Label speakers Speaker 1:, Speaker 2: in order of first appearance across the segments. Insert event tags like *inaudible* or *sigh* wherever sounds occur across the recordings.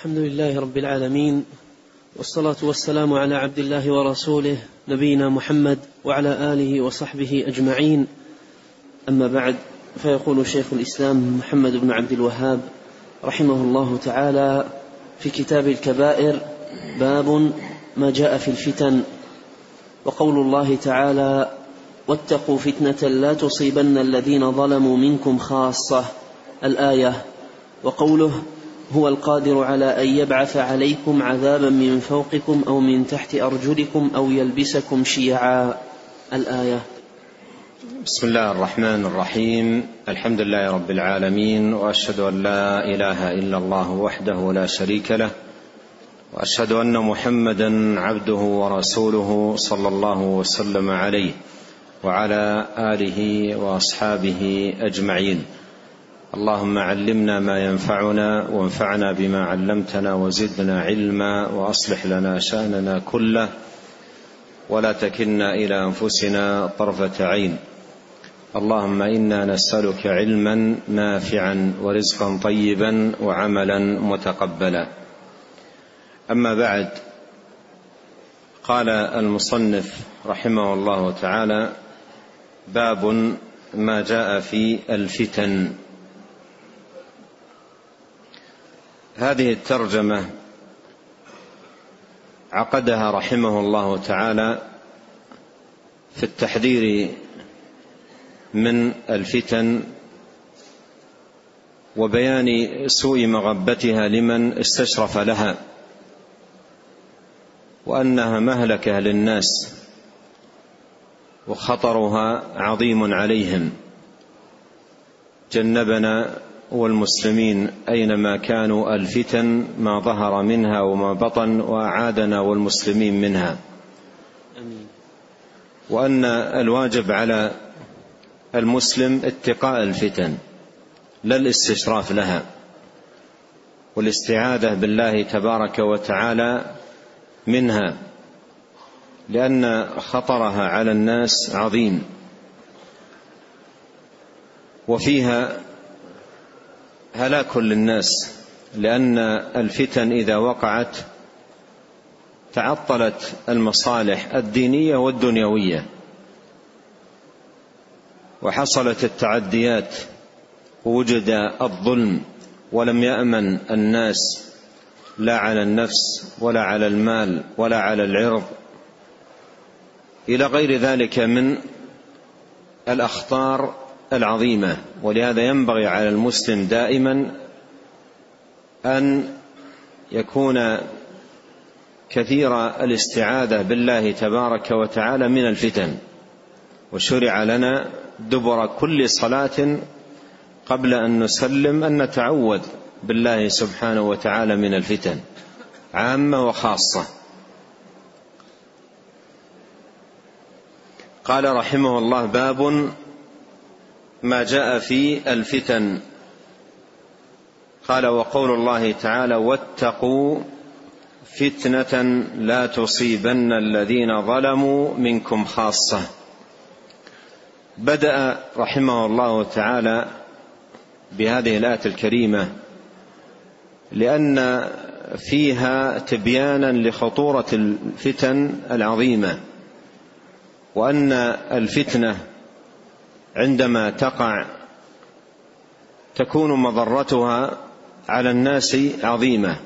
Speaker 1: الحمد لله رب العالمين والصلاة والسلام على عبد الله ورسوله نبينا محمد وعلى آله وصحبه أجمعين. أما بعد فيقول شيخ الإسلام محمد بن عبد الوهاب رحمه الله تعالى في كتاب الكبائر باب ما جاء في الفتن. وقول الله تعالى واتقوا فتنة لا تصيبن الذين ظلموا منكم خاصة الآية. وقوله هو القادر على أن يبعث عليكم عذابا من فوقكم أو من تحت أرجلكم أو يلبسكم شيعا. الآية.
Speaker 2: بسم الله الرحمن الرحيم. الحمد لله رب العالمين وأشهد أن لا إله إلا الله وحده لا شريك له وأشهد أن محمدا عبده ورسوله صلى الله وسلم عليه وعلى آله وأصحابه أجمعين. اللهم علمنا ما ينفعنا وانفعنا بما علمتنا وزدنا علما وأصلح لنا شأننا كله. ولا تكلنا إلى أنفسنا طرفة عين. اللهم إنا نسألك علما نافعا ورزقا طيبا وعملا متقبلا. أما بعد قال المصنف رحمه الله تعالى باب ما جاء في الفتن. هذه الترجمة عقدها رحمه الله تعالى في التحذير من الفتن وبيان سوء مغبتها لمن استشرف لها وأنها مهلكة للناس وخطرها عظيم عليهم. جنبنا والمسلمين أينما كانوا الفتن ما ظهر منها وما بطن وأعادنا والمسلمين منها. وأن الواجب على المسلم اتقاء الفتن لا الاستشراف لها والاستعاذة بالله تبارك وتعالى منها لأن خطرها على الناس عظيم. وفيها هلاك للناس لأن الفتن إذا وقعت تعطلت المصالح الدينية والدنيوية. وحصلت التعديات ووجد الظلم ولم يأمن الناس لا على النفس ولا على المال ولا على العرض. إلى غير ذلك من الأخطار العظيمة ولهذا ينبغي على المسلم دائما أن يكون كثير الاستعاذة بالله تبارك وتعالى من الفتن. وشرع لنا دبر كل صلاة قبل أن نسلم أن نتعوذ بالله سبحانه وتعالى من الفتن عامة وخاصة. قال رحمه الله باب ما جاء في الفتن. قال وقول الله تعالى واتقوا فتنة لا تصيبن الذين ظلموا منكم خاصة. بدأ رحمه الله تعالى بهذه الآية الكريمة لأن فيها تبيانا لخطورة الفتن العظيمة وأن الفتنة عندما تقع تكون مضرتها على الناس عظيمة.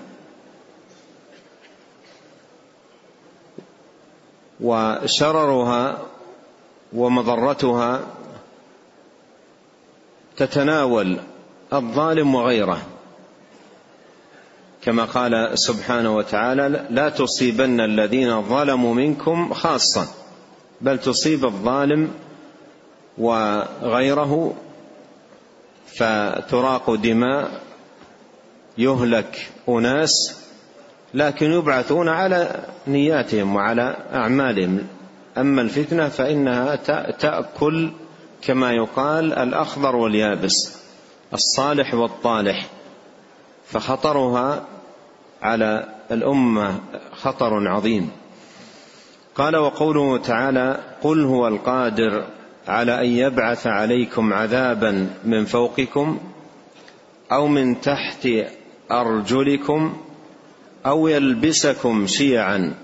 Speaker 2: وشررها ومضرتها تتناول الظالم وغيره. كما قال سبحانه وتعالى لا تصيبن الذين ظلموا منكم خاصة بل تصيب الظالم وغيره فتراق دماء يهلك أناس لكن يبعثون على نياتهم وعلى أعمالهم. أما الفتنة فإنها تأكل كما يقال الأخضر واليابس الصالح والطالح. فخطرها على الأمة خطر عظيم. قال وقوله تعالى قل هو القادر على أن يبعث عليكم عذابا من فوقكم أو من تحت أرجلكم أو يلبسكم شيعا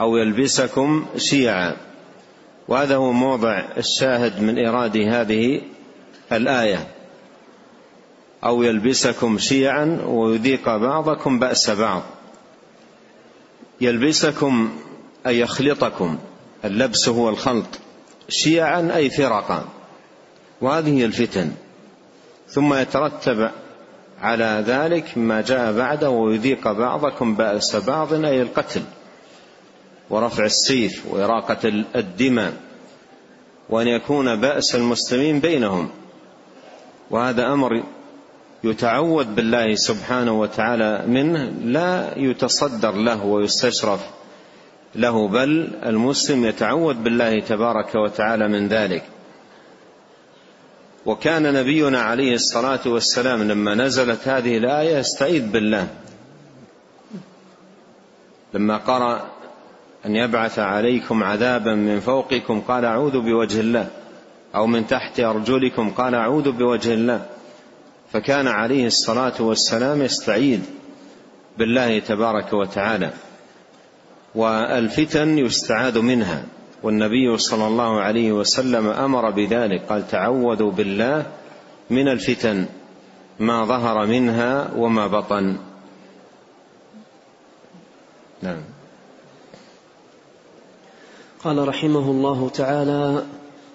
Speaker 2: أو يلبسكم شيعا. وهذا هو موضع الشاهد من إيراد هذه الآية. أو يلبسكم شيعا ويذيق بعضكم بأس بعض. يلبسكم أي يخلطكم. اللبس هو الخلط. شيعا أي فرقا. وهذه هي الفتن. ثم يترتب على ذلك ما جاء بعده ويذيق بعضكم بأس بعض أي القتل ورفع السيف وإراقة الدماء وأن يكون بأس المسلمين بينهم. وهذا أمر يتعوذ بالله سبحانه وتعالى منه لا يتصدر له ويستشرف له بل المسلم يتعوذ بالله تبارك وتعالى من ذلك. وكان نبينا عليه الصلاة والسلام لما نزلت هذه الآية يستعيذ بالله. لما قرأ أن يبعث عليكم عذابا من فوقكم قال أعوذ بوجه الله أو من تحت أرجلكم قال أعوذ بوجه الله. فكان عليه الصلاة والسلام يستعيذ بالله تبارك وتعالى. والفتن يستعاذ منها. والنبي صلى الله عليه وسلم أمر بذلك قال تعوذوا بالله من الفتن ما ظهر منها وما بطن. نعم.
Speaker 1: قال رحمه الله تعالى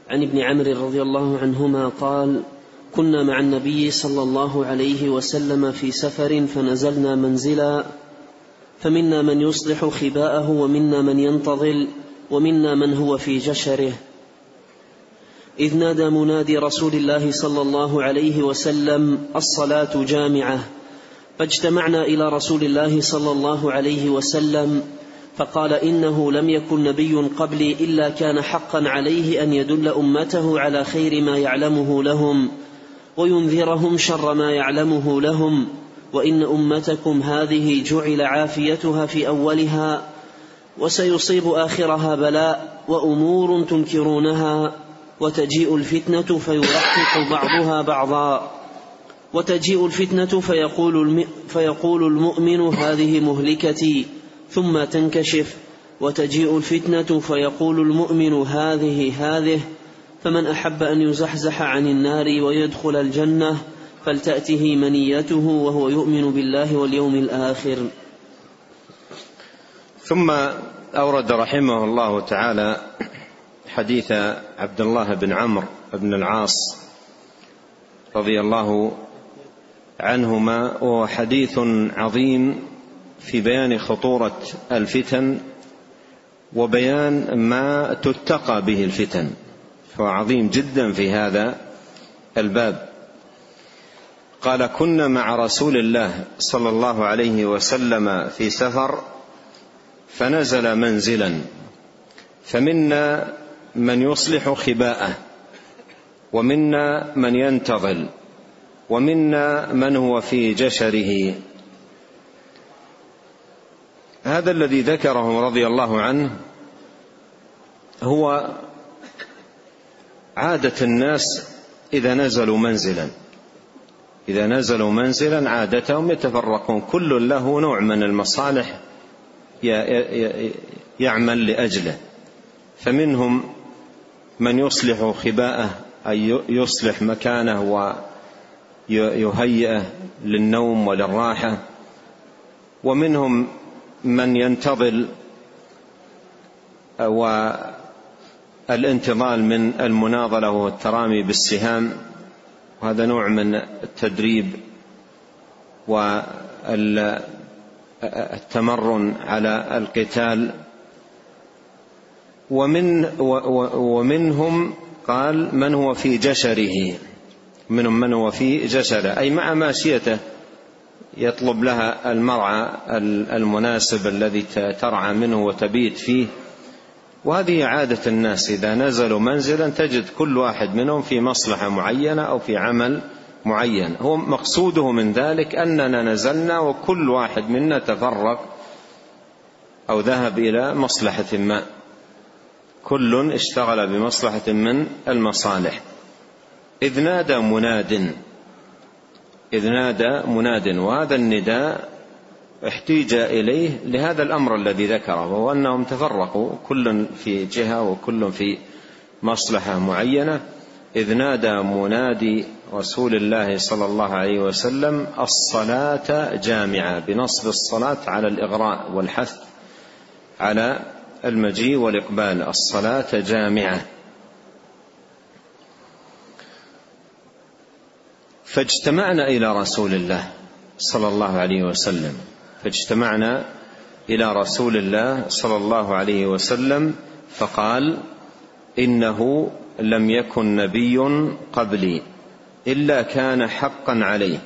Speaker 1: عن ابن عمرو رضي الله عنهما قال كنا مع النبي صلى الله عليه وسلم في سفر فنزلنا منزلا فمنا من يصلح خباءه ومنا من ينتظل ومنا من هو في جشره. إذ نادى منادي رسول الله صلى الله عليه وسلم الصلاة جامعة. فاجتمعنا إلى رسول الله صلى الله عليه وسلم فقال إنه لم يكن نبي قبلي إلا كان حقا عليه أن يدل أمته على خير ما يعلمه لهم وينذرهم شر ما يعلمه لهم. وإن أمتكم هذه جعل عافيتها في أولها وسيصيب آخرها بلاء وأمور تنكرونها وتجيء الفتنة فيرقق بعضها بعضا وتجيء الفتنة فيقول فيقول المؤمن هذه مهلكتي ثم تنكشف وتجيء الفتنة فيقول المؤمن هذه هذه فمن أحب أن يزحزح عن النار ويدخل الجنة فلتأته منيته وهو يؤمن بالله واليوم الآخر.
Speaker 2: ثم أورد رحمه الله تعالى حديث عبد الله بن عمرو بن العاص رضي الله عنهما وهو حديث عظيم في بيان خطورة الفتن وبيان ما تتقى به الفتن. فهو عظيم جدا في هذا الباب. قال كنا مع رسول الله صلى الله عليه وسلم في سفر فنزل منزلا فمنا من يصلح خباءه ومنا من ينتظل ومنا من هو في جشره. هذا الذي ذكره رضي الله عنه هو عادة الناس إذا نزلوا منزلا. إذا نزلوا منزلا عادتهم يتفرقون. كل له نوع من المصالح يعمل لأجله. فمنهم من يصلح خباءه أي يصلح مكانه ويهيئه للنوم وللراحة. ومنهم من ينتظل والانتظال من المناضلة والترامي بالسهام. وهذا نوع من التدريب والتمرن على القتال. ومن ومنهم قال من هو في جشره. منهم من هو في جشره. أي مع ماشيته يطلب لها المرعى المناسب الذي ترعى منه وتبيت فيه. وهذه عادة الناس إذا نزلوا منزلا تجد كل واحد منهم في مصلحة معينة أو في عمل معين. هو مقصوده من ذلك أننا نزلنا وكل واحد منا تفرق أو ذهب إلى مصلحة ما. كل اشتغل بمصلحة من المصالح. إذ نادى مناد إذ نادى مناد وهذا النداء احتيج إليه لهذا الأمر الذي ذكره وهو أنهم تفرقوا كل في جهة وكل في مصلحة معينة إذ نادى منادي رسول الله صلى الله عليه وسلم الصلاة جامعة بنصب الصلاة على الإغراء والحث على المجيء والإقبال الصلاة جامعة. فاجتمعنا إلى رسول الله صلى الله عليه وسلم. فاجتمعنا إلى رسول الله صلى الله عليه وسلم فقال إنه لم يكن نبي قبلي إلا كان حقا عليه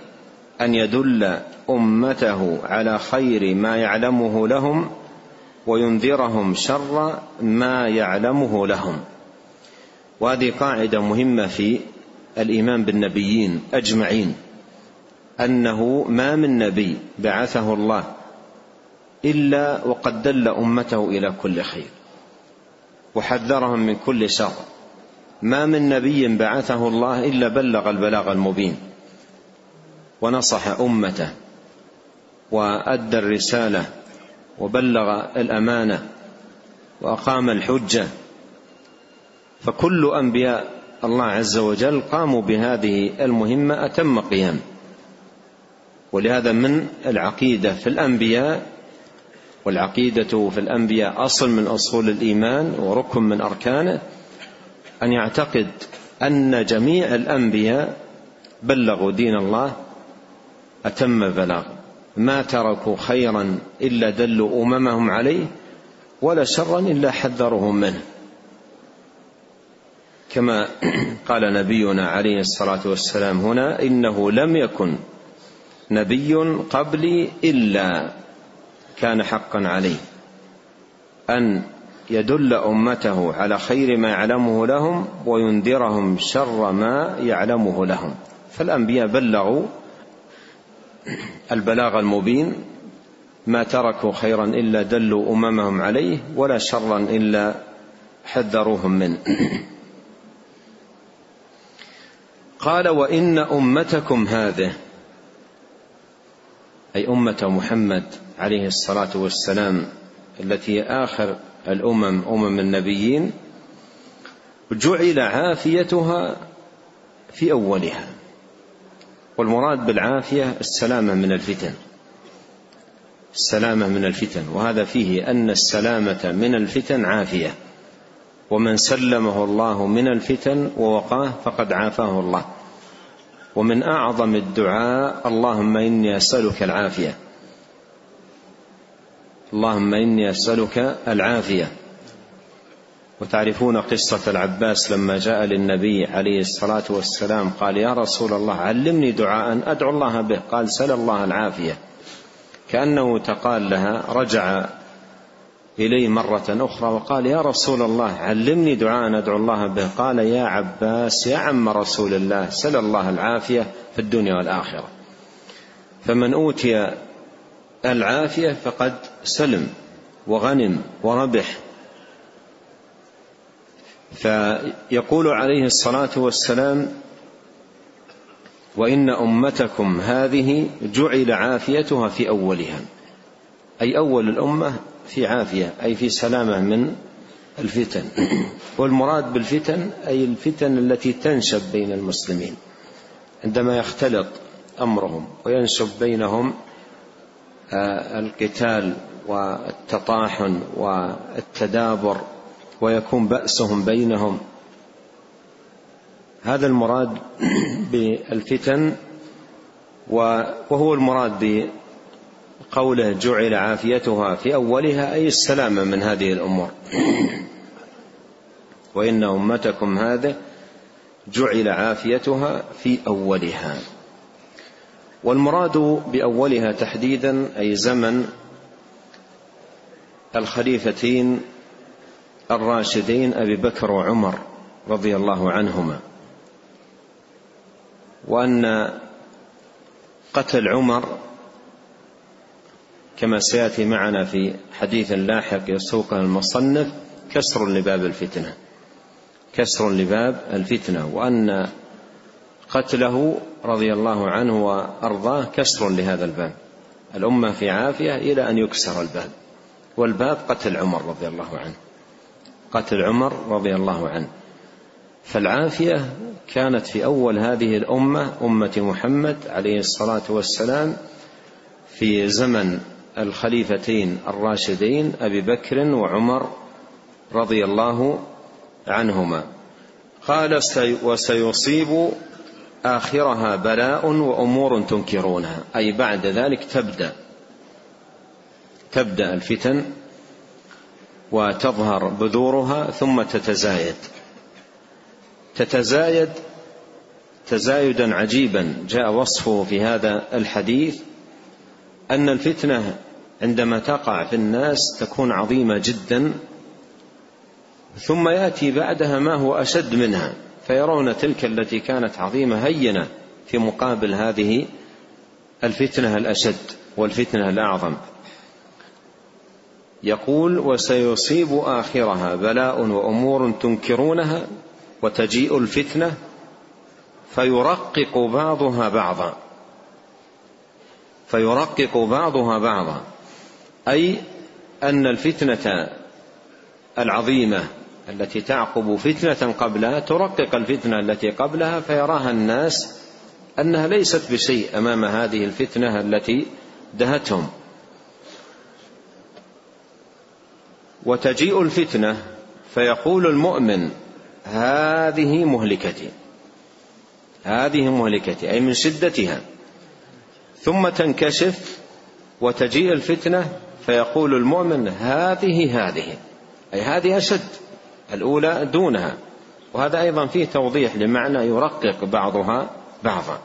Speaker 2: أن يدل أمته على خير ما يعلمه لهم وينذرهم شر ما يعلمه لهم. وهذه قاعدة مهمة في الإيمان بالنبيين أجمعين. أنه ما من نبي بعثه الله إلا وقد دل أمته إلى كل خير وحذرهم من كل شر. ما من نبي بعثه الله إلا بلغ البلاغ المبين ونصح أمته وأدى الرسالة وبلغ الأمانة وأقام الحجة. فكل أنبياء الله عز وجل قاموا بهذه المهمة أتم قيام ولهذا من العقيدة في الأنبياء والعقيدة في الأنبياء أصل من أصول الإيمان وركن من أركانه أن يعتقد أن جميع الأنبياء بلغوا دين الله أتم بلاغ ما تركوا خيرا إلا دلوا أممهم عليه ولا شرا إلا حذرهم منه. كما *clears throat* قال نبينا عليه الصلاة والسلام هنا إنه لم يكن نبي قبلي إلا كان حقا عليه. أن يدل أمته على خير ما يعلمه لهم وينذرهم شر ما يعلمه لهم. فالأنبياء بلغوا البلاغ المبين ما تركوا خيرا إلا دلوا أممهم عليه ولا شرا إلا حذروهم منه. قال وإن أمتكم هذه أي أمة محمد عليه الصلاة والسلام التي آخر الأمم أمم النبيين جعل عافيتها في أولها. والمراد بالعافية السلامة من الفتن. السلامة من الفتن. وهذا فيه أن السلامة من الفتن عافية. ومن سلمه الله من الفتن ووقاه فقد عافاه الله. ومن أعظم الدعاء اللهم إني أسألك العافية. اللهم إني أسألك العافية. وتعرفون قصة العباس لما جاء للنبي عليه الصلاة والسلام قال يا رسول الله علمني دعاء أدعو الله به. قال سل الله العافية. كأنه تقال لها رجع إليه مرة أخرى وقال يا رسول الله علمني دعاء أدعو الله به. قال يا عباس يا عم رسول الله سل الله العافية في الدنيا والآخرة. فمن أوتي العافية فقد سلم وغنم وربح. فيقول عليه الصلاة والسلام وإن أمتكم هذه جعل عافيتها في أولها. أي أول الأمة في عافية أي في سلامة من الفتن. والمراد بالفتن أي الفتن التي تنشب بين المسلمين عندما يختلط أمرهم وينشب بينهم آه، القتال والتطاحن والتدابر ويكون بأسهم بينهم. هذا المراد *clears throat* بالفتن وهو المراد بقوله جعل عافيتها في أولها أي السلامة من هذه الأمور. وإن أمتكم هذه جعل عافيتها في أولها. والمراد بأولها تحديدا أي زمن الخليفتين الراشدين أبي بكر وعمر رضي الله عنهما. وأن قتل عمر كما سيأتي معنا في حديث لاحق يسوقه المصنف كسر لباب الفتنة. كسر لباب الفتنة. وأن قتله رضي الله عنه وأرضاه كسر لهذا الباب. الأمة في عافية إلى أن يكسر الباب. والباب قتل عمر رضي الله عنه. قتل عمر رضي الله عنه. فالعافية كانت في أول هذه الأمة أمة محمد عليه الصلاة والسلام في زمن الخليفتين الراشدين أبي بكر وعمر رضي الله عنهما. قال وسيصيب آخرها بلاء وأمور تنكرونها. أي بعد ذلك تبدأ. تبدأ الفتن وتظهر بذورها ثم تتزايد. تتزايد تزايدا عجيبا. جاء وصفه في هذا الحديث أن الفتنة عندما تقع في الناس تكون عظيمة جدا ثم يأتي بعدها ما هو أشد منها فيرون تلك التي كانت عظيمة هينة في مقابل هذه الفتنة الأشد والفتنة الأعظم. يقول وسيصيب آخرها بلاء وأمور تنكرونها وتجيء الفتنة فيرقق بعضها بعضا. فيرقق بعضها بعضا. أي أن الفتنة العظيمة التي تعقب فتنة قبلها ترقق الفتنة التي قبلها فيراها الناس أنها ليست بشيء أمام هذه الفتنة التي دهتهم. وتجيء الفتنة فيقول المؤمن هذه مهلكتي هذه مهلكتي. أي من شدتها. ثم تنكشف وتجيء الفتنة فيقول المؤمن هذه هذه أي هذه أشد الأولى دونها. وهذا أيضا فيه توضيح لمعنى يرقق بعضها بعضا.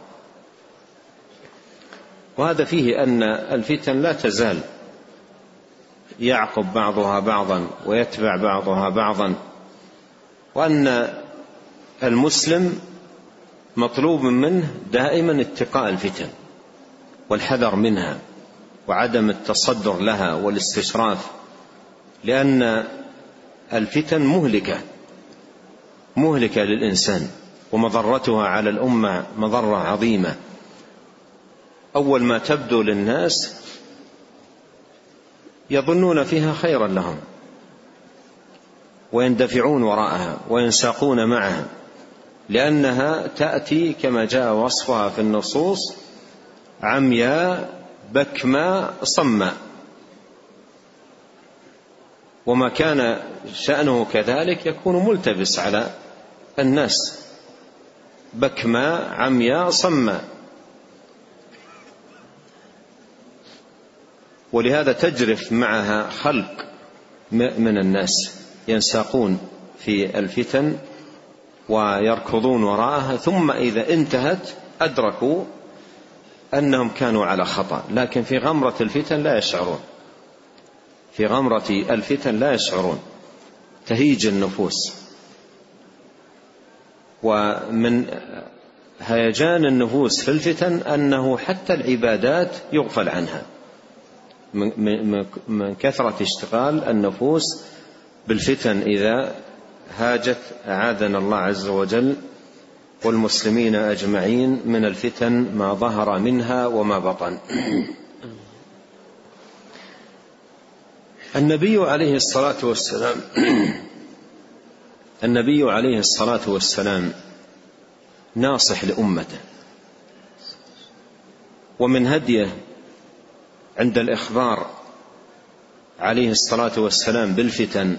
Speaker 2: وهذا فيه أن الفتن لا تزال يعقب بعضها بعضا ويتبع بعضها بعضا وأن المسلم مطلوب منه دائما اتقاء الفتن. والحذر منها وعدم التصدر لها والاستشراف لأن الفتن مهلكة مهلكة للإنسان ومضرتها على الأمة مضرة عظيمة. أول ما تبدو للناس يظنون فيها خيرا لهم ويندفعون وراءها وينساقون معها لأنها تأتي كما جاء وصفها في النصوص عمياء بكماء صماء وما كان شأنه كذلك يكون ملتبس على الناس. بكماء عمياء صماء ولهذا تجرف معها خلق من الناس. ينساقون في الفتن ويركضون وراءها ثم إذا انتهت أدركوا أنهم كانوا على خطأ لكن في غمرة الفتن لا يشعرون. في غمرة الفتن لا يشعرون. تهيج النفوس. ومن هيجان النفوس في الفتن أنه حتى العبادات يغفل عنها. من كثرة اشتغال النفوس بالفتن إذا هاجت أعاذنا الله عز وجل والمسلمين أجمعين من الفتن ما ظهر منها وما بطن. النبي عليه الصلاة والسلام النبي عليه الصلاة والسلام ناصح لأمته. ومن هديه عند الإخبار عليه الصلاة والسلام بالفتن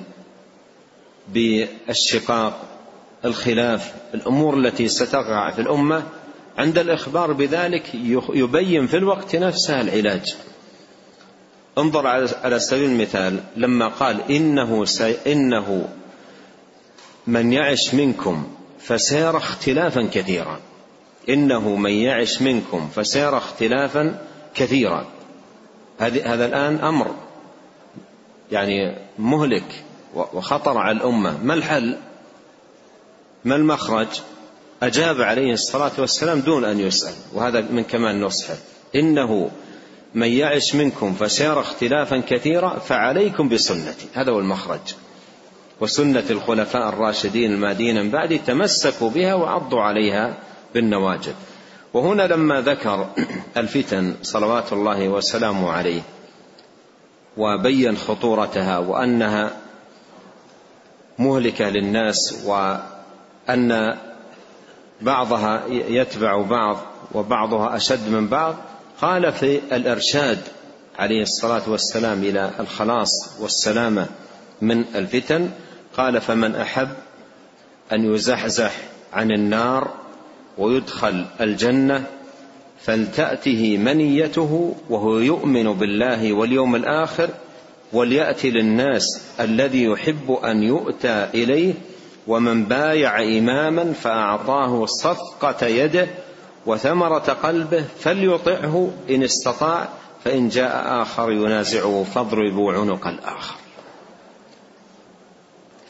Speaker 2: بالشقاق الخلاف الأمور التي ستقع في الأمة عند الإخبار بذلك يبين في الوقت نفسه العلاج. انظر على سبيل المثال لما قال إنه إنه من يعش منكم فسيرى اختلافا كثيرا. إنه من يعش منكم فسيرى اختلافا كثيرا. هذا الآن أمر يعني مهلك وخطر على الأمة. ما الحل؟ ما المخرج؟ أجاب عليه الصلاة والسلام دون أن يسأل وهذا من كمال نصحه. إنه من يعش منكم فسيرى اختلافا كثيرا فعليكم بسنتي. هذا هو المخرج. وسنة الخلفاء الراشدين المادين من بعد تمسكوا بها وعضوا عليها بالنواجذ. وهنا لما ذكر *clears throat* الفتن صلوات الله وسلامه عليه وبين خطورتها وأنها مهلكة للناس وان بعضها يتبع بعض وبعضها أشد من بعض قال في الإرشاد عليه الصلاة والسلام إلى الخلاص والسلامة من الفتن قال فمن أحب أن يزحزح عن النار ويدخل الجنة فلتأته منيته وهو يؤمن بالله واليوم الآخر وليات للناس الذي يحب أن يؤتى إليه ومن بايع إماما فأعطاه صفقة يده وثمرة قلبه فليطعه إن استطاع فإن جاء آخر ينازعه. فاضربوا عنق الآخر.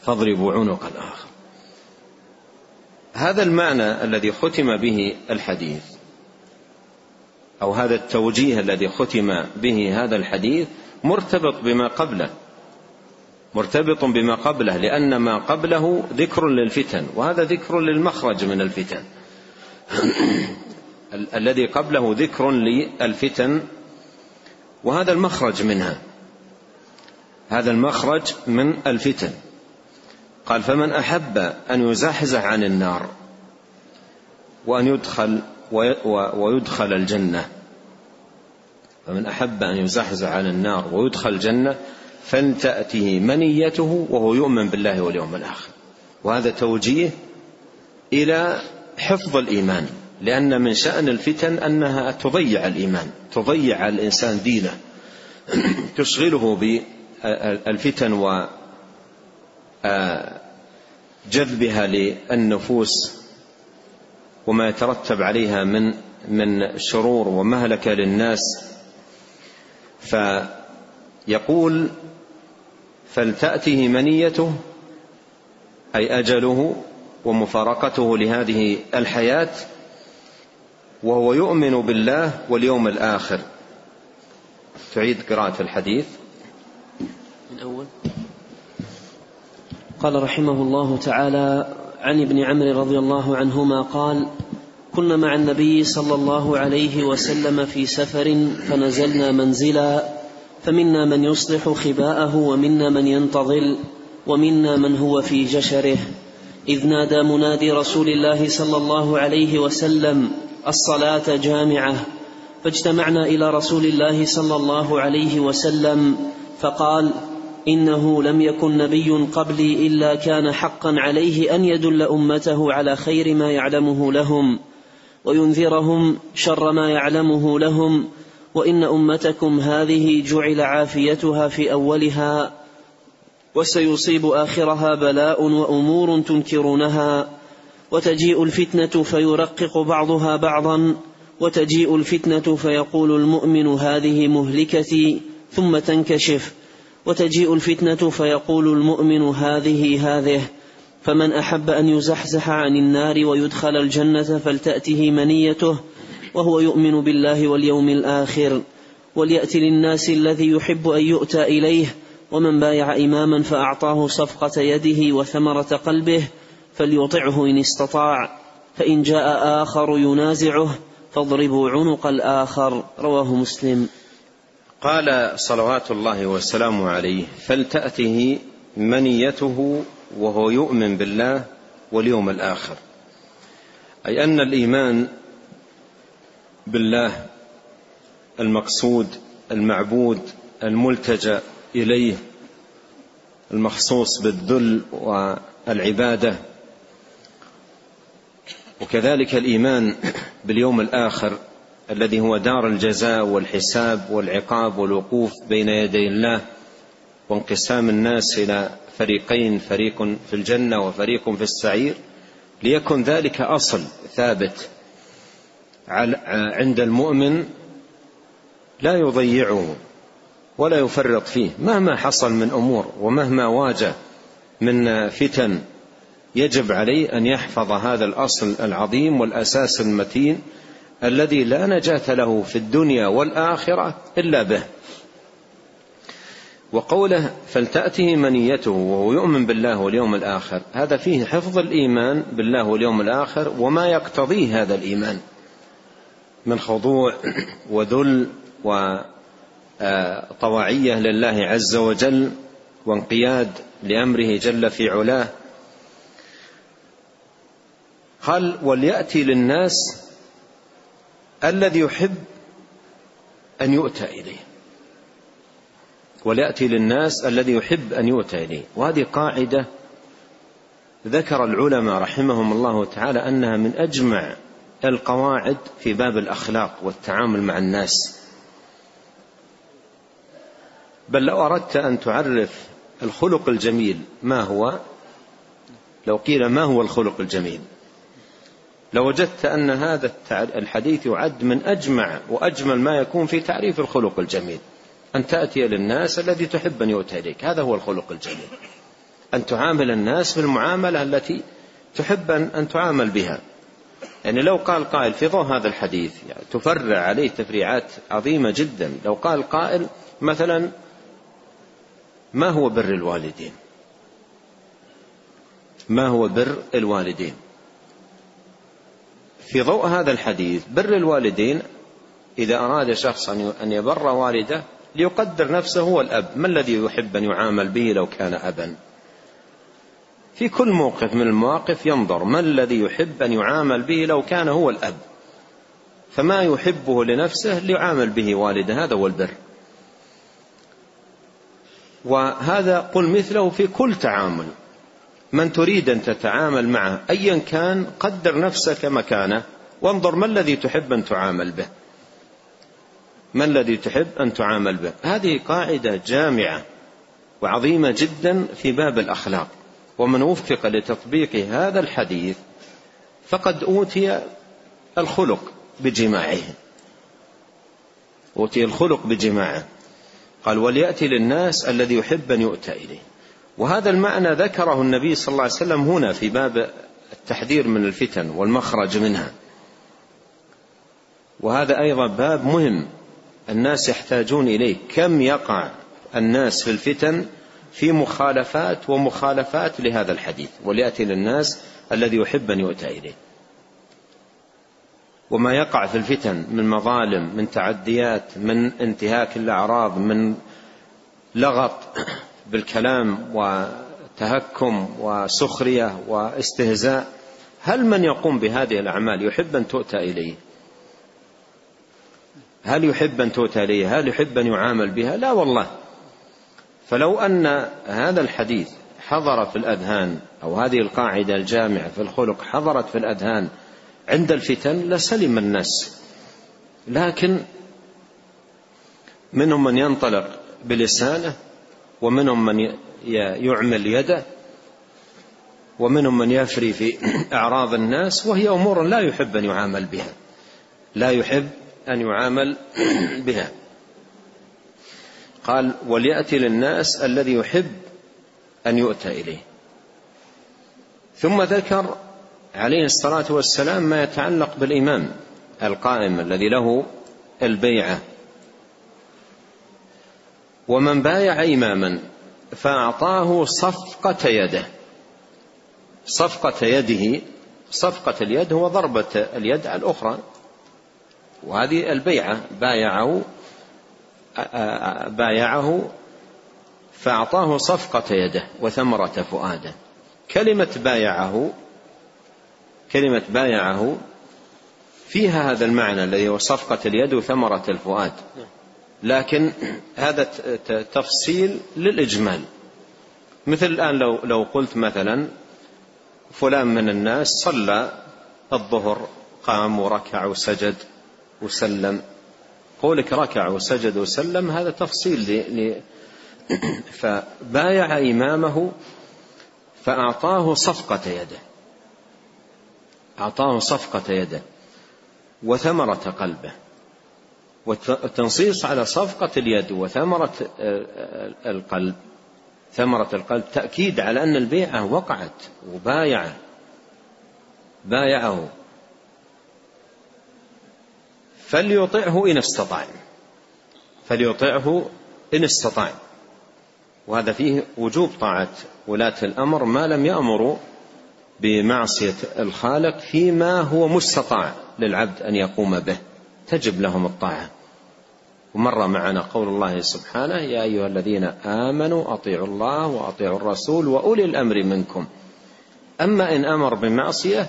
Speaker 2: فاضربوا عنق الآخر. هذا المعنى الذي ختم به الحديث أو هذا التوجيه الذي ختم به هذا الحديث مرتبط بما قبله. مرتبط بما قبله لأن ما قبله ذكر للفتن وهذا ذكر للمخرج من الفتن. *clears throat* الذي قبله ذكر للفتن وهذا المخرج منها. هذا المخرج من الفتن. قال فمن أحب أن يزحزح عن النار وأن يدخل ويدخل الجنة. فمن أحب أن يزحزح عن النار ويدخل الجنة فلتأته منيته وهو يؤمن بالله واليوم الآخر. وهذا توجيه إلى حفظ الإيمان لأن من شأن الفتن أنها تضيع الإيمان تضيع الإنسان دينه. *clears throat* تشغله بالفتن و جذبها للنفوس وما يترتب عليها من من شرور ومهلكة للناس. فيقول فلتأته منيته أي أجله ومفارقته لهذه الحياة وهو يؤمن بالله واليوم الآخر. تعيد قراءة الحديث.
Speaker 1: من أول. قال رحمه الله تعالى عن ابن عمرو رضي الله عنهما قال كنا مع النبي صلى الله عليه وسلم في سفر فنزلنا منزلا فمنا من يصلح خباءه ومنا من ينتظل ومنا من هو في جشره. إذ نادى منادي رسول الله صلى الله عليه وسلم الصلاة جامعة. فاجتمعنا إلى رسول الله صلى الله عليه وسلم فقال إنه لم يكن نبي قبلي إلا كان حقا عليه أن يدل أمته على خير ما يعلمه لهم وينذرهم شر ما يعلمه لهم وإن أمتكم هذه جعل عافيتها في أولها وسيصيب آخرها بلاء وأمور تنكرونها وتجيء الفتنة فيرقق بعضها بعضا وتجيء الفتنة فيقول المؤمن هذه مهلكتي ثم تنكشف وتجيء الفتنة فيقول المؤمن هذه هذه فمن أحب أن يزحزح عن النار ويدخل الجنة فلتأته منيته وهو يؤمن بالله واليوم الآخر وليات للناس الذي يحب أن يؤتى إليه ومن بايع إماما فأعطاه صفقة يده وثمرة قلبه فليطعه إن استطاع فإن جاء آخر ينازعه فاضربوا عنق الآخر رواه مسلم.
Speaker 2: قال صلوات الله وسلامه عليه فلتأته منيته وهو يؤمن بالله واليوم الآخر. أي أن الإيمان بالله المقصود المعبود الملتجأ إليه المخصوص بالذل والعبادة. وكذلك الإيمان باليوم الآخر الذي هو دار الجزاء والحساب والعقاب والوقوف بين يدي الله وانقسام الناس إلى فريقين فريق في الجنة وفريق في السعير ليكن ذلك أصل ثابت. عند المؤمن لا يضيعه ولا يفرط فيه مهما حصل من أمور ومهما واجه من فتن يجب عليه أن يحفظ هذا الأصل العظيم والأساس المتين الذي لا نجاة له في الدنيا والآخرة إلا به. وقوله فلتأته منيته وهو يؤمن بالله واليوم الآخر هذا فيه حفظ الإيمان بالله واليوم الآخر وما يقتضيه هذا الإيمان. من خضوع وذل وطواعية لله عز وجل وانقياد لأمره جل في علاه. قال وليأتي للناس الذي يحب أن يؤتى إليه؟ وليأتي للناس الذي يحب أن يؤتى إليه. وهذه قاعدة ذكر العلماء رحمهم الله تعالى أنها من أجمع القواعد في باب الأخلاق والتعامل مع الناس. بل لو أردت أن تعرف الخلق الجميل ما هو لو قيل ما هو الخلق الجميل لوجدت أن هذا الحديث يعد من أجمع وأجمل ما يكون في تعريف الخلق الجميل. أن تأتي للناس الذي تحب أن يؤتى إليك. هذا هو الخلق الجميل. أن تعامل الناس بالمعاملة التي تحب أن تعامل بها. يعني لو قال قائل في ضوء هذا الحديث يعني تفرع عليه تفريعات عظيمة جدا. لو قال قائل مثلا ما هو بر الوالدين؟ ما هو بر الوالدين؟ في ضوء هذا الحديث بر الوالدين إذا أراد شخص أن يبر والده ليقدر نفسه هو الأب ما الذي يحب أن يعامل به لو كان أبا؟ في كل موقف من المواقف ينظر ما الذي يحب أن يعامل به لو كان هو الأب. فما يحبه لنفسه ليعامل به والده هذا هو البر. وهذا قل مثله في كل تعامل. من تريد أن تتعامل معه أيا كان قدر نفسك مكانه وانظر ما الذي تحب أن تعامل به. ما الذي تحب أن تعامل به؟ هذه قاعدة جامعة وعظيمة جدا في باب الأخلاق. ومن وفق لتطبيق هذا الحديث فقد أوتي الخلق بجماعه. أوتي الخلق بجماعه. قال وليأتي للناس الذي يحب أن يؤتى إليه. وهذا المعنى ذكره النبي صلى الله عليه وسلم هنا في باب التحذير من الفتن والمخرج منها. وهذا أيضا باب مهم. الناس يحتاجون إليه. كم يقع الناس في الفتن في مخالفات ومخالفات لهذا الحديث وليأتي للناس الذي يحب أن يؤتى إليه. وما يقع في الفتن من مظالم من تعديات من انتهاك الأعراض من لغط بالكلام وتهكم وسخرية واستهزاء هل من يقوم بهذه الأعمال؟ يحب أن تؤتى إليه. هل يحب أن تؤتى إليه؟ هل يحب أن يعامل بها؟ لا والله. فلو أن هذا الحديث حضر في الأذهان أو هذه القاعدة الجامعة في الخلق حضرت في الأذهان عند الفتن لسلم الناس. لكن منهم من ينطلق بلسانه ومنهم من يعمل يده ومنهم من يفري في *clears throat* أعراض الناس وهي أمور لا يحب أن يعامل بها. لا يحب أن يعامل *clears throat* بها. قال وليأتي للناس الذي يحب أن يؤتى إليه. ثم ذكر عليه الصلاة والسلام ما يتعلق بالإمام القائم الذي له البيعة. ومن بايع إماما فأعطاه صفقة يده. صفقة يده صفقة اليد هو ضربة اليد على الأخرى. وهذه البيعة بايعه بايعه فأعطاه صفقة يده وثمرة فؤاده. كلمة بايعه كلمة بايعه فيها هذا المعنى الذي هو صفقة اليد وثمرة الفؤاد. لكن هذا تفصيل للإجمال. مثل الآن لو لو قلت مثلا فلان من الناس صلى الظهر قام وركع وسجد وسلم. قولك ركع وسجد وسلم هذا تفصيل ل... *clears throat* فبايع إمامه فأعطاه صفقة يده. أعطاه صفقة يده وثمرة قلبه. والتنصيص على صفقة اليد وثمرة القلب. ثمرة القلب تأكيد على أن البيعة وقعت وبايعه. بايعه. فليطعه إن استطاع. فليطعه إن استطاع. وهذا فيه وجوب طاعة ولاة الأمر ما لم يأمروا بمعصية الخالق فيما هو مستطاع للعبد أن يقوم به. تجب لهم الطاعة. ومر معنا قول الله سبحانه يا أيها الذين آمنوا أطيعوا الله وأطيعوا الرسول وأولي الأمر منكم. أما إن أمر بمعصية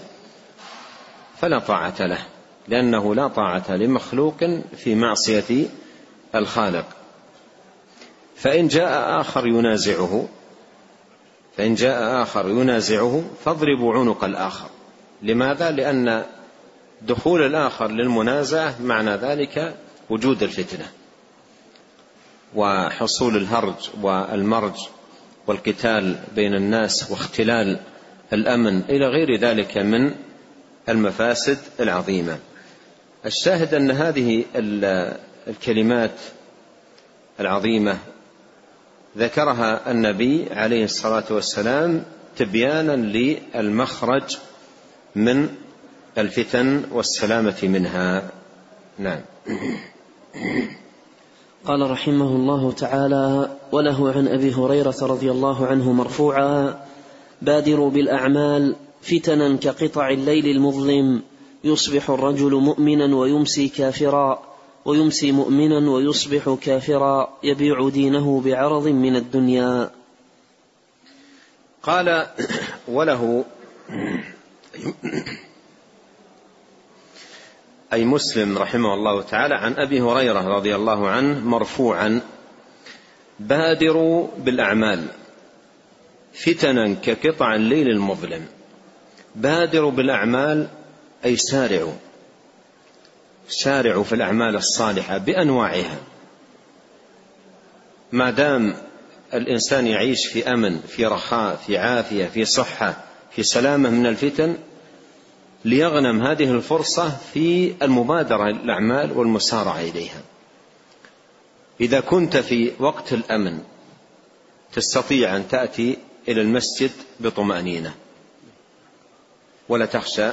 Speaker 2: فلا طاعة له. لأنه لا طاعة لمخلوق في معصية الخالق. فإن جاء آخر ينازعه فإن جاء آخر ينازعه فاضربوا عنق الآخر. لماذا؟ لأن دخول الآخر للمنازعة معنى ذلك وجود الفتنة وحصول الهرج والمرج والقتال بين الناس واختلال الأمن إلى غير ذلك من المفاسد العظيمة. الشاهد أن هذه الكلمات العظيمة ذكرها النبي عليه الصلاة والسلام تبيانا للمخرج من الفتن والسلامة منها. نعم.
Speaker 1: قال رحمه الله تعالى وله عن أبي هريرة رضي الله عنه مرفوعا بادروا بالأعمال فتنا كقطع الليل المظلم يصبح الرجل مؤمنا ويمسي كافرا ويمسي مؤمنا ويصبح كافرا يبيع دينه بعرض من الدنيا.
Speaker 2: قال وله أي مسلم رحمه الله تعالى عن أبي هريرة رضي الله عنه مرفوعا بادروا بالأعمال فتنا كقطع الليل المظلم. بادروا بالأعمال أي سارعوا سارعوا في الأعمال الصالحة بأنواعها. ما دام الإنسان يعيش في أمن في رخاء في عافية في صحة في سلامة من الفتن ليغنم هذه الفرصة في المبادرة للأعمال والمسارعة إليها. إذا كنت في وقت الأمن تستطيع أن تأتي إلى المسجد بطمأنينة. ولا تخشى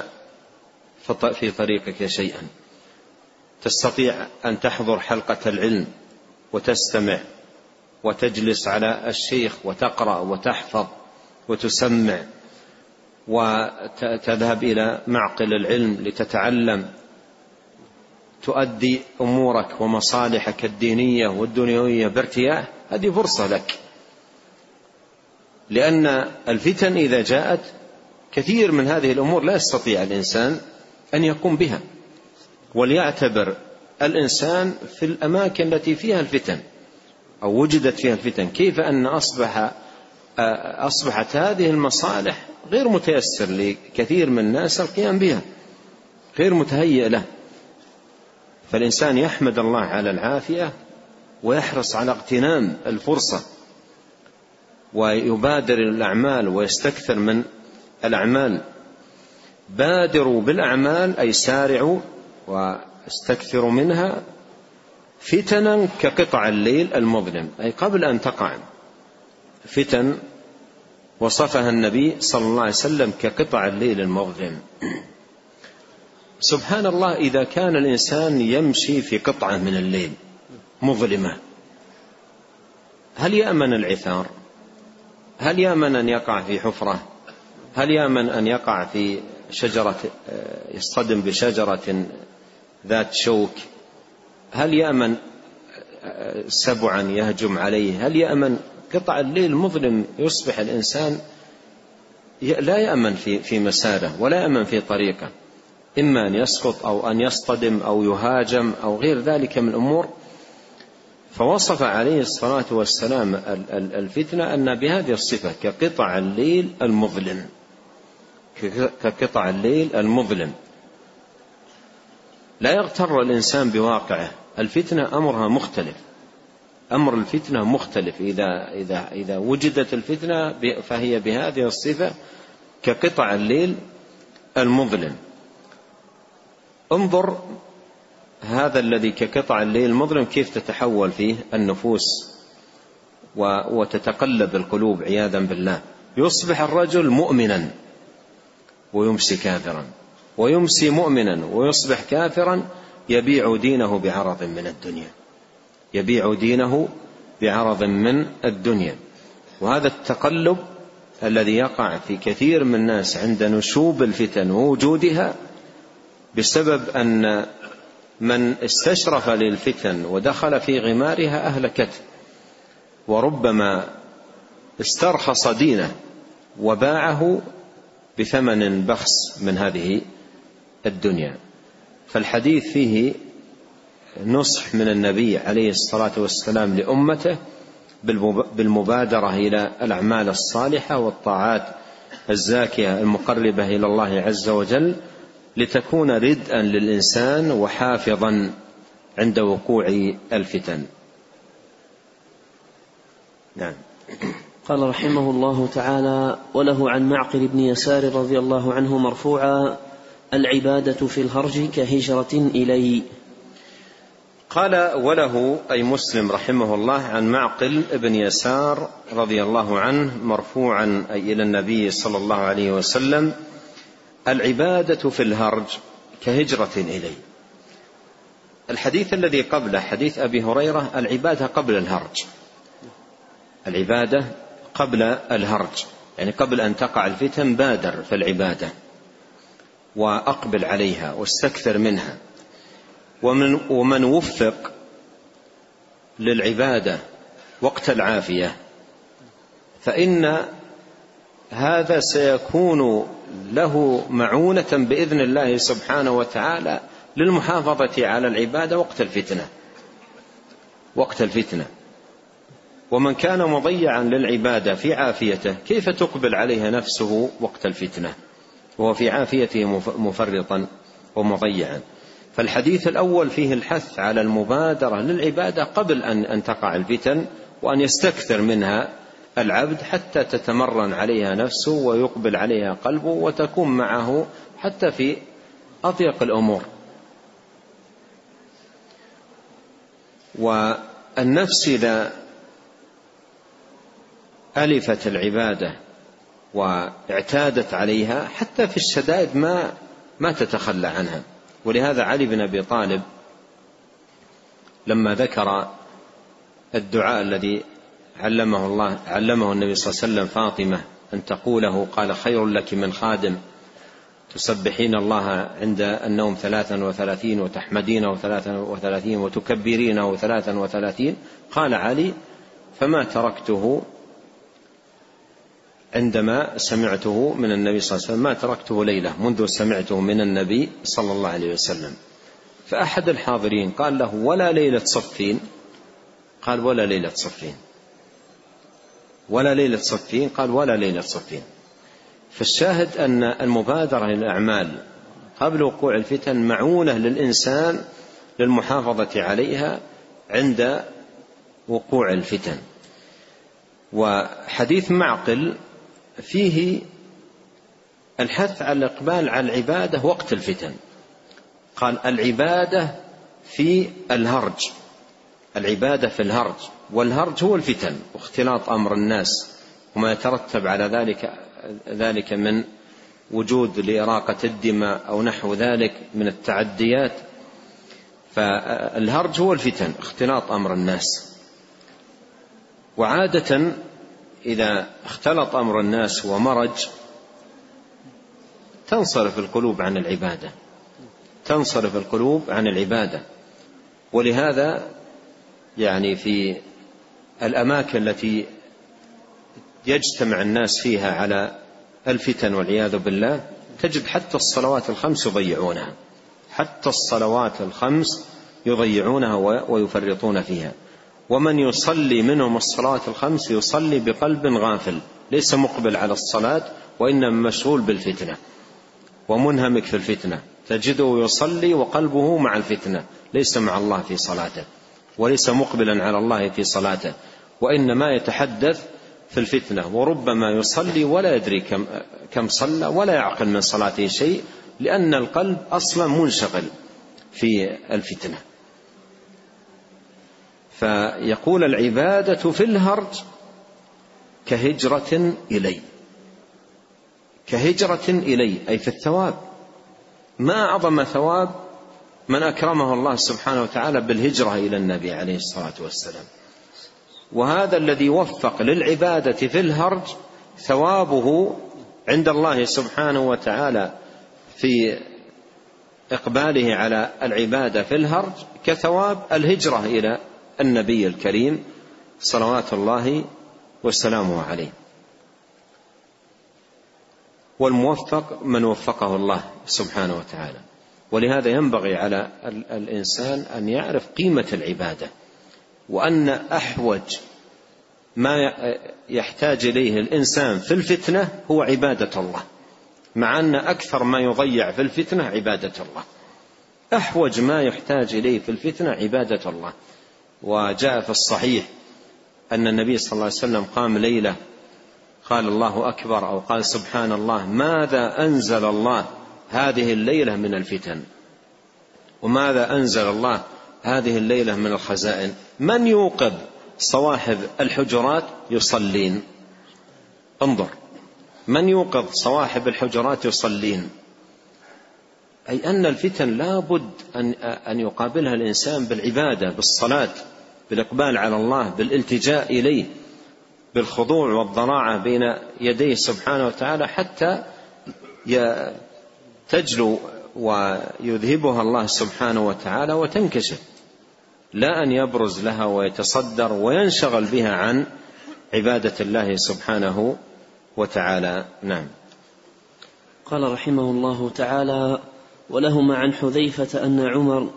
Speaker 2: في طريقك شيئا. تستطيع أن تحضر حلقة العلم وتستمع وتجلس على الشيخ وتقرأ وتحفظ وتسمع وتذهب إلى معقل العلم لتتعلم. تؤدي أمورك ومصالحك الدينية والدنيوية بارتياح هذه فرصة لك. لأن الفتن إذا جاءت كثير من هذه الأمور لا يستطيع الإنسان أن يقوم بها. وليعتبر الإنسان في الأماكن التي فيها الفتن أو وجدت فيها الفتن. كيف أن أصبح أصبحت هذه المصالح غير متيسر لكثير من الناس القيام بها غير متهيئ له. فالإنسان يحمد الله على العافية ويحرص على اغتنام الفرصة ويبادر الأعمال ويستكثر من الأعمال. بادروا بالأعمال أي سارعوا واستكثروا منها فتنا كقطع الليل المظلم أي قبل أن تقع. فتن وصفها النبي صلى الله عليه وسلم كقطع الليل المظلم. سبحان الله إذا كان الإنسان يمشي في قطعة من الليل مظلمة هل يأمن العثار؟ هل يأمن أن يقع في حفرة؟ هل يأمن أن يقع في شجرة يصطدم بشجرة ذات شوك. هل يأمن سبعا يهجم عليه؟ هل يأمن؟ قطع الليل المظلم يصبح الإنسان لا يأمن في في مساره ولا يأمن في طريقه. إما أن يسقط أو أن يصطدم أو يهاجم أو غير ذلك من الأمور. فوصف عليه الصلاة والسلام الفتنة أن بهذه الصفة كقطع الليل المظلم. كقطع الليل المظلم. لا يغتر الإنسان بواقعه. الفتنة أمرها مختلف. أمر الفتنة مختلف. إذا إذا إذا وجدت الفتنة فهي بهذه الصفة كقطع الليل المظلم. انظر هذا الذي كقطع الليل المظلم كيف تتحول فيه النفوس وتتقلب القلوب عياذا بالله. يصبح الرجل مؤمنا. ويمسي كافرا ويمسي مؤمنا ويصبح كافرا يبيع دينه بعرض من الدنيا يبيع دينه بعرض من الدنيا. وهذا التقلب الذي يقع في كثير من الناس عند نشوب الفتن ووجودها بسبب أن من استشرف للفتن ودخل في غمارها أهلكته وربما استرخص دينه وباعه بثمن بخس من هذه الدنيا. فالحديث فيه نصح من النبي عليه الصلاة والسلام لأمته بالمبادرة إلى الأعمال الصالحة والطاعات الزاكية المقربة إلى الله عز وجل لتكون ردءا للإنسان وحافظا عند وقوع الفتن.
Speaker 1: نعم. قال رحمه الله تعالى وله عن معقل بن يسار رضي الله عنه مرفوعا العبادة في الهرج كهجرة إلي
Speaker 2: قال وله أي مسلم رحمه الله عن معقل بن يسار رضي الله عنه مرفوعا أي إلى النبي صلى الله عليه وسلم العبادة في الهرج كهجرة إلي الحديث الذي قبله حديث أبي هريرة العبادة قبل الهرج العبادة قبل الهرج. يعني قبل أن تقع الفتن بادر في العبادة وأقبل عليها واستكثر منها. ومن ومن وفق للعبادة وقت العافية فإن هذا سيكون له معونة بإذن الله سبحانه وتعالى للمحافظة على العبادة وقت الفتنة. وقت الفتنة. ومن كان مضيعا للعبادة في عافيته كيف تقبل عليها نفسه وقت الفتنة؟ وهو في عافيته مفرطا ومضيعا. فالحديث الأول فيه الحث على المبادرة للعبادة قبل أن أن تقع الفتن وأن يستكثر منها العبد حتى تتمرن عليها نفسه ويقبل عليها قلبه وتكون معه حتى في أضيق الأمور. والنفس إذا ألفت العبادة واعتادت عليها حتى في الشدائد ما ما تتخلى عنها. ولهذا علي بن أبي طالب لما ذكر الدعاء الذي علمه الله علمه النبي صلى الله عليه وسلم فاطمة أن تقوله قال خير لك من خادم. تسبحين الله عند النوم ثلاثا وثلاثين وتحمدينه ثلاثا وثلاثين وتكبرينه ثلاثا وثلاثين قال علي فما تركته عندما سمعته من النبي صلى الله عليه وسلم ما تركته ليلة منذ سمعته من النبي صلى الله عليه وسلم. فأحد الحاضرين قال له ولا ليلة صفين؟ قال ولا ليلة صفين. ولا ليلة صفين؟ قال ولا ليلة صفين. فالشاهد أن المبادرة للأعمال قبل وقوع الفتن معونة للإنسان للمحافظة عليها عند وقوع الفتن. وحديث معقل فيه الحث على الإقبال على العبادة وقت الفتن. قال العبادة في الهرج. العبادة في الهرج. والهرج هو الفتن واختلاط أمر الناس وما يترتب على ذلك ذلك من وجود لإراقة الدماء أو نحو ذلك من التعديات. فالهرج هو الفتن اختلاط أمر الناس. وعادة إذا اختلط أمر الناس ومرج تنصرف القلوب عن العبادة. تنصرف القلوب عن العبادة. ولهذا يعني في الأماكن التي يجتمع الناس فيها على الفتن والعياذ بالله تجد حتى الصلوات الخمس يضيعونها. حتى الصلوات الخمس يضيعونها ويفرطون فيها. ومن يصلي منهم الصلاة الخمس يصلي بقلب غافل ليس مقبل على الصلاة وإنما مشغول بالفتنة ومنهمك في الفتنة تجده يصلي وقلبه مع الفتنة ليس مع الله في صلاته وليس مقبلا على الله في صلاته وإنما يتحدث في الفتنة وربما يصلي ولا يدري كم كم صلى ولا يعقل من صلاته شيء لأن القلب أصلا منشغل في الفتنة. فيقول العبادة في الهرج كهجرة إلي. كهجرة إلي أي في الثواب. ما أعظم ثواب؟ من أكرمه الله سبحانه وتعالى بالهجرة إلى النبي عليه الصلاة والسلام. وهذا الذي وفق للعبادة في الهرج ثوابه عند الله سبحانه وتعالى في إقباله على العبادة في الهرج كثواب الهجرة إلى النبي الكريم صلوات الله وسلامه عليه. والموفق من وفقه الله سبحانه وتعالى. ولهذا ينبغي على الإنسان أن يعرف قيمة العبادة وأن أحوج ما يحتاج إليه الإنسان في الفتنة هو عبادة الله مع أن أكثر ما يضيع في الفتنة عبادة الله. أحوج ما يحتاج إليه في الفتنة عبادة الله. وجاء في الصحيح أن النبي صلى الله عليه وسلم قام ليلة قال الله أكبر أو قال سبحان الله ماذا أنزل الله هذه الليلة من الفتن؟ وماذا أنزل الله هذه الليلة من الخزائن؟ من يوقظ صواحب الحجرات يصلين؟ انظر من يوقظ صواحب الحجرات يصلين؟ أي أن الفتن لا بد ان أن يقابلها الإنسان بالعبادة بالصلاة. بالإقبال على الله بالالتجاء إليه بالخضوع والضراعة بين يديه سبحانه وتعالى حتى تجلو ويذهبها الله سبحانه وتعالى وتنكشف. لا أن يبرز لها ويتصدر وينشغل بها عن عبادة الله سبحانه وتعالى. نعم.
Speaker 1: قال رحمه الله تعالى ولهما عن حذيفة أن عمر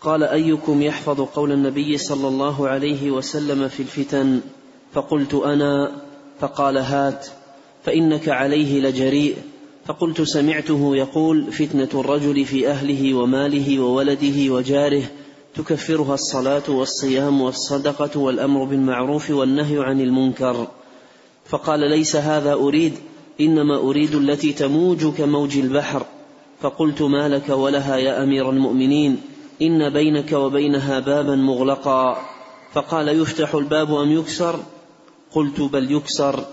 Speaker 1: قال أيكم يحفظ قول النبي صلى الله عليه وسلم في الفتن؟ فقلت أنا. فقال هات. فإنك عليه لجريء. فقلت سمعته يقول فتنة الرجل في أهله وماله وولده وجاره. تكفرها الصلاة والصيام والصدقة والأمر بالمعروف والنهي عن المنكر. فقال ليس هذا أريد. إنما أريد التي تموج كموج البحر. فقلت ما لك ولها يا أمير المؤمنين؟ إن بينك وبينها بابا مغلقا. فقال يفتح الباب أم يكسر؟ قلت بل يكسر.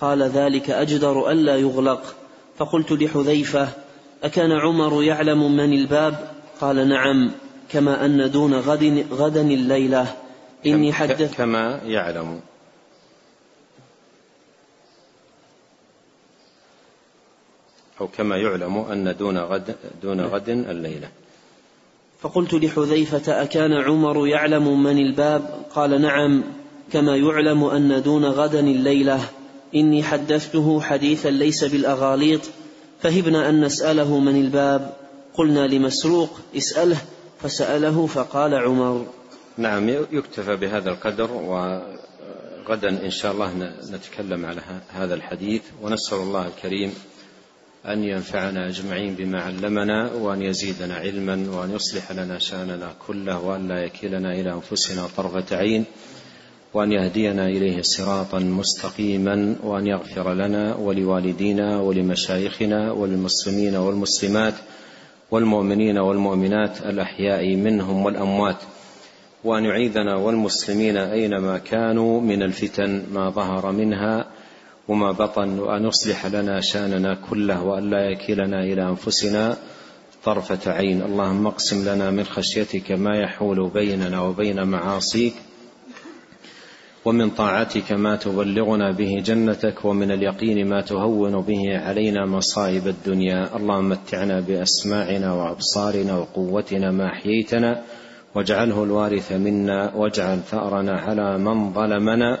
Speaker 1: قال ذلك أجدر ألا يغلق. فقلت لحذيفة أكان عمر يعلم من الباب؟ قال نعم كما أن دون غد غدا الليلة. إني حدث
Speaker 2: كما يعلم. أو كما يعلم أن دون غد دون غد الليلة.
Speaker 1: فقلت لحذيفة أكان عمر يعلم من الباب؟ قال نعم كما يعلم أن دون غدا الليلة. إني حدثته حديثا ليس بالأغاليط فهبنا أن نسأله من الباب. قلنا لمسروق اسأله. فسأله فقال عمر.
Speaker 2: نعم يكتفى بهذا القدر وغدا إن شاء الله نتكلم على هذا الحديث. ونسأل الله الكريم أن ينفعنا أجمعين بما علمنا وأن يزيدنا علما وأن يصلح لنا شأننا كله وأن لا يكلنا إلى أنفسنا طرفة عين وأن يهدينا إليه صراطا مستقيما وأن يغفر لنا ولوالدينا ولمشايخنا وللمسلمين والمسلمات والمؤمنين والمؤمنات الأحياء منهم والأموات وأن يعيذنا والمسلمين أينما كانوا من الفتن ما ظهر منها وما بطن وأن يصلح لنا شأننا كله وأن لا يكلنا إلى أنفسنا طرفة عين. اللهم اقسم لنا من خشيتك ما يحول بيننا وبين معاصيك ومن طاعتك ما تبلغنا به جنتك ومن اليقين ما تهون به علينا مصائب الدنيا. اللهم متعنا بأسماعنا وأبصارنا وقوتنا ما أحييتنا واجعله الوارث منا واجعل ثأرنا على من ظلمنا